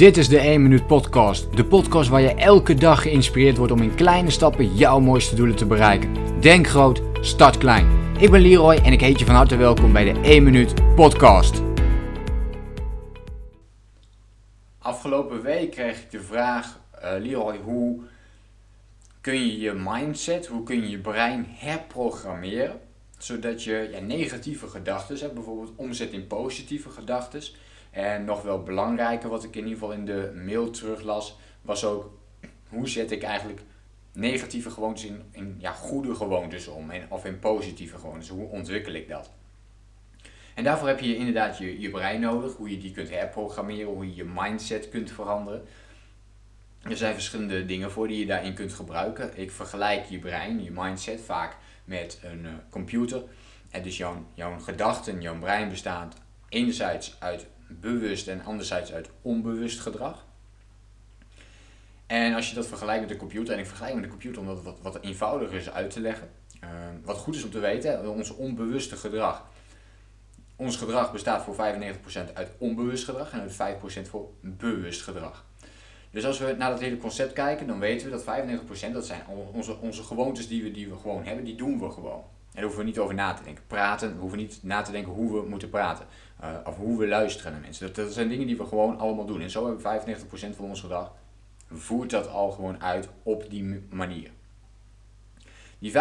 Dit is de 1 Minuut Podcast. De podcast waar je elke dag geïnspireerd wordt om in kleine stappen jouw mooiste doelen te bereiken. Denk groot, start klein. Ik ben Leroy en ik heet je van harte welkom bij de 1 Minuut Podcast. Afgelopen week kreeg ik de vraag, uh, Leroy, hoe kun je je mindset, hoe kun je je brein herprogrammeren? Zodat je ja, negatieve gedachten bijvoorbeeld omzet in positieve gedachten en nog wel belangrijker, wat ik in ieder geval in de mail teruglas, was ook hoe zet ik eigenlijk negatieve gewoontes in, in ja, goede gewoontes om, en, of in positieve gewoontes. Hoe ontwikkel ik dat? En daarvoor heb je inderdaad je, je brein nodig, hoe je die kunt herprogrammeren, hoe je je mindset kunt veranderen. Er zijn verschillende dingen voor die je daarin kunt gebruiken. Ik vergelijk je brein, je mindset, vaak met een uh, computer. En dus jouw, jouw gedachten, jouw brein bestaat enerzijds uit bewust en anderzijds uit onbewust gedrag. En als je dat vergelijkt met de computer, en ik vergelijk met de computer omdat het wat, wat eenvoudiger is uit te leggen. Uh, wat goed is om te weten, ons onbewuste gedrag. Ons gedrag bestaat voor 95% uit onbewust gedrag en uit 5% voor bewust gedrag. Dus als we naar dat hele concept kijken, dan weten we dat 95% dat zijn onze, onze gewoontes die we, die we gewoon hebben, die doen we gewoon. Daar hoeven we niet over na te denken. Praten, we hoeven niet na te denken hoe we moeten praten. Uh, of hoe we luisteren naar mensen. Dat, zijn dingen die we gewoon allemaal doen. En zo hebben we 95% van ons gedrag. Voert dat al gewoon uit op die manier. Die 5%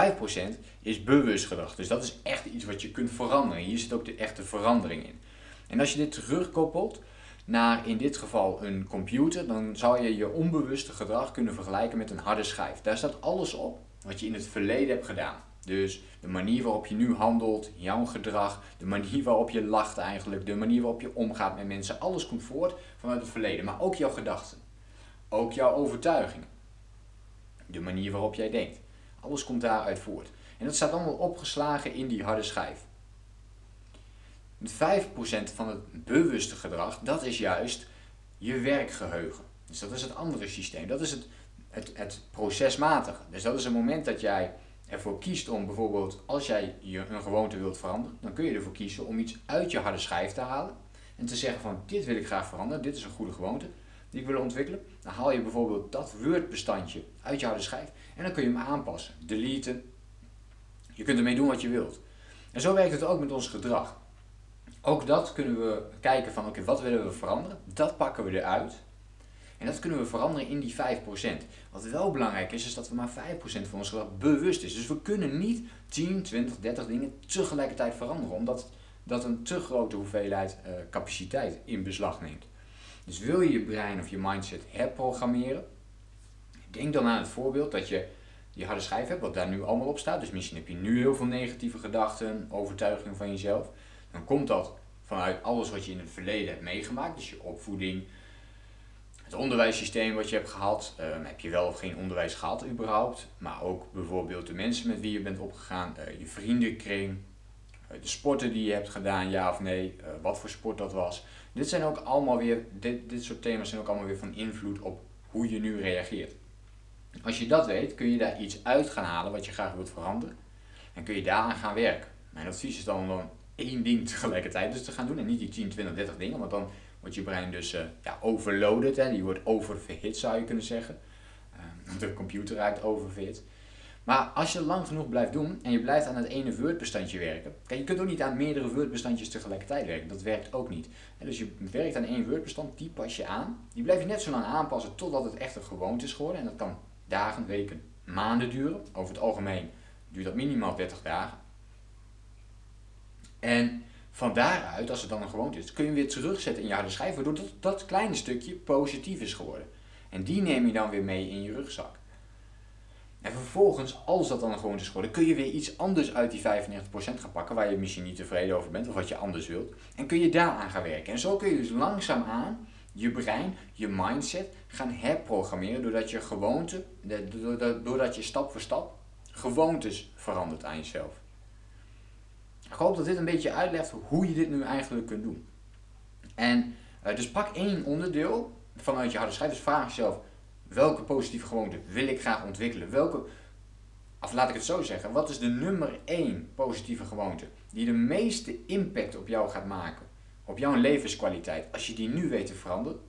is bewust gedrag. Dus dat is echt iets wat je kunt veranderen. Hier zit ook de echte verandering in. En als je dit terugkoppelt naar in dit geval een computer, dan zou je je onbewuste gedrag kunnen vergelijken met een harde schijf. Daar staat alles op wat je in het verleden hebt gedaan. Dus de manier waarop je nu handelt, jouw gedrag, de manier waarop je lacht eigenlijk, de manier waarop je omgaat met mensen, alles komt voort vanuit het verleden. Maar ook jouw gedachten, ook jouw overtuigingen, de manier waarop jij denkt. Alles komt daaruit voort. En dat staat allemaal opgeslagen in die harde schijf. 5% van het bewuste gedrag, dat is juist je werkgeheugen. Dus dat is het andere systeem. Dat is het, het, het procesmatige. Dus dat is het moment dat jij ervoor kiest om bijvoorbeeld, als jij je een gewoonte wilt veranderen, dan kun je ervoor kiezen om iets uit je harde schijf te halen. En te zeggen van dit wil ik graag veranderen, dit is een goede gewoonte die ik wil ontwikkelen. Dan haal je bijvoorbeeld dat Word-bestandje uit je harde schijf en dan kun je hem aanpassen, deleten. Je kunt ermee doen wat je wilt. En zo werkt het ook met ons gedrag. Ook dat kunnen we kijken van oké, wat willen we veranderen? Dat pakken we eruit. En dat kunnen we veranderen in die 5%. Wat wel belangrijk is, is dat we maar 5% van ons gedrag bewust is. Dus we kunnen niet 10, 20, 30 dingen tegelijkertijd veranderen, omdat dat een te grote hoeveelheid uh, capaciteit in beslag neemt. Dus wil je je brein of je mindset herprogrammeren, denk dan aan het voorbeeld dat je die harde schijf hebt, wat daar nu allemaal op staat. Dus misschien heb je nu heel veel negatieve gedachten, overtuigingen van jezelf. Dan komt dat vanuit alles wat je in het verleden hebt meegemaakt. Dus je opvoeding, het onderwijssysteem wat je hebt gehad. Um, heb je wel of geen onderwijs gehad überhaupt. Maar ook bijvoorbeeld de mensen met wie je bent opgegaan. Uh, je vriendenkring. Uh, de sporten die je hebt gedaan, ja of nee. Uh, wat voor sport dat was. Dit zijn ook allemaal weer, dit, dit soort thema's zijn ook allemaal weer van invloed op hoe je nu reageert. Als je dat weet, kun je daar iets uit gaan halen wat je graag wilt veranderen. En kun je daaraan gaan werken. Mijn advies is dan om één ding tegelijkertijd dus te gaan doen. En niet die 10, 20, 30 dingen. Want dan wordt je brein dus uh, ja, overloaded. Hè? Die wordt oververhit zou je kunnen zeggen. Uh, de computer raakt oververhit. Maar als je lang genoeg blijft doen en je blijft aan het ene Word-bestandje werken. Kijk, je kunt ook niet aan meerdere Word-bestandjes tegelijkertijd werken. Dat werkt ook niet. Dus je werkt aan één Word-bestand, die pas je aan. Die blijf je net zo lang aanpassen totdat het echt een gewoonte is geworden. En dat kan dagen, weken, maanden duren. Over het algemeen duurt dat minimaal 30 dagen. En van daaruit, als het dan een gewoonte is, kun je weer terugzetten in je harde schijf, waardoor dat, dat kleine stukje positief is geworden. En die neem je dan weer mee in je rugzak. En vervolgens, als dat dan een gewoonte is geworden, kun je weer iets anders uit die 95% gaan pakken, waar je misschien niet tevreden over bent of wat je anders wilt. En kun je daaraan gaan werken. En zo kun je dus langzaamaan je brein, je mindset gaan herprogrammeren doordat je gewoonte, doordat je stap voor stap gewoontes verandert aan jezelf. Ik hoop dat dit een beetje uitlegt hoe je dit nu eigenlijk kunt doen. En uh, dus pak één onderdeel vanuit je harde schijf. Dus vraag jezelf, welke positieve gewoonte wil ik graag ontwikkelen? Welke, of laat ik het zo zeggen, wat is de nummer één positieve gewoonte die de meeste impact op jou gaat maken? Op jouw levenskwaliteit, als je die nu weet te veranderen.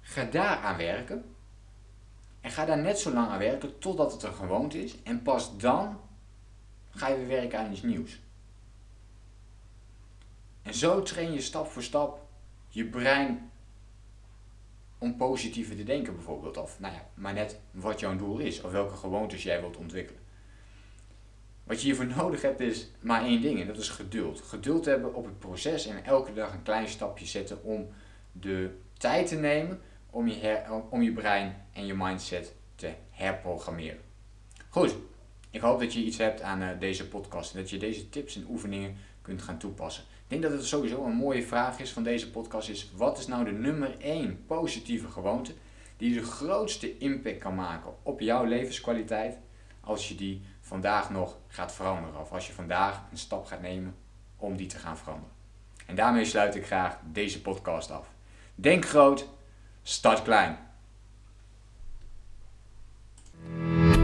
Ga daar aan werken. En ga daar net zo lang aan werken totdat het een gewoonte is. En pas dan ga je weer werken aan iets nieuws. En zo train je stap voor stap je brein om positiever te denken bijvoorbeeld. Of nou ja, maar net wat jouw doel is. Of welke gewoontes jij wilt ontwikkelen. Wat je hiervoor nodig hebt is maar één ding en dat is geduld. Geduld hebben op het proces en elke dag een klein stapje zetten om de tijd te nemen om je, om je brein en je mindset te herprogrammeren. Goed, ik hoop dat je iets hebt aan uh, deze podcast en dat je deze tips en oefeningen kunt gaan toepassen. Ik denk dat het sowieso een mooie vraag is van deze podcast is, wat is nou de nummer 1 positieve gewoonte die de grootste impact kan maken op jouw levenskwaliteit als je die vandaag nog gaat veranderen. Of als je vandaag een stap gaat nemen om die te gaan veranderen. En daarmee sluit ik graag deze podcast af. Denk groot, start klein.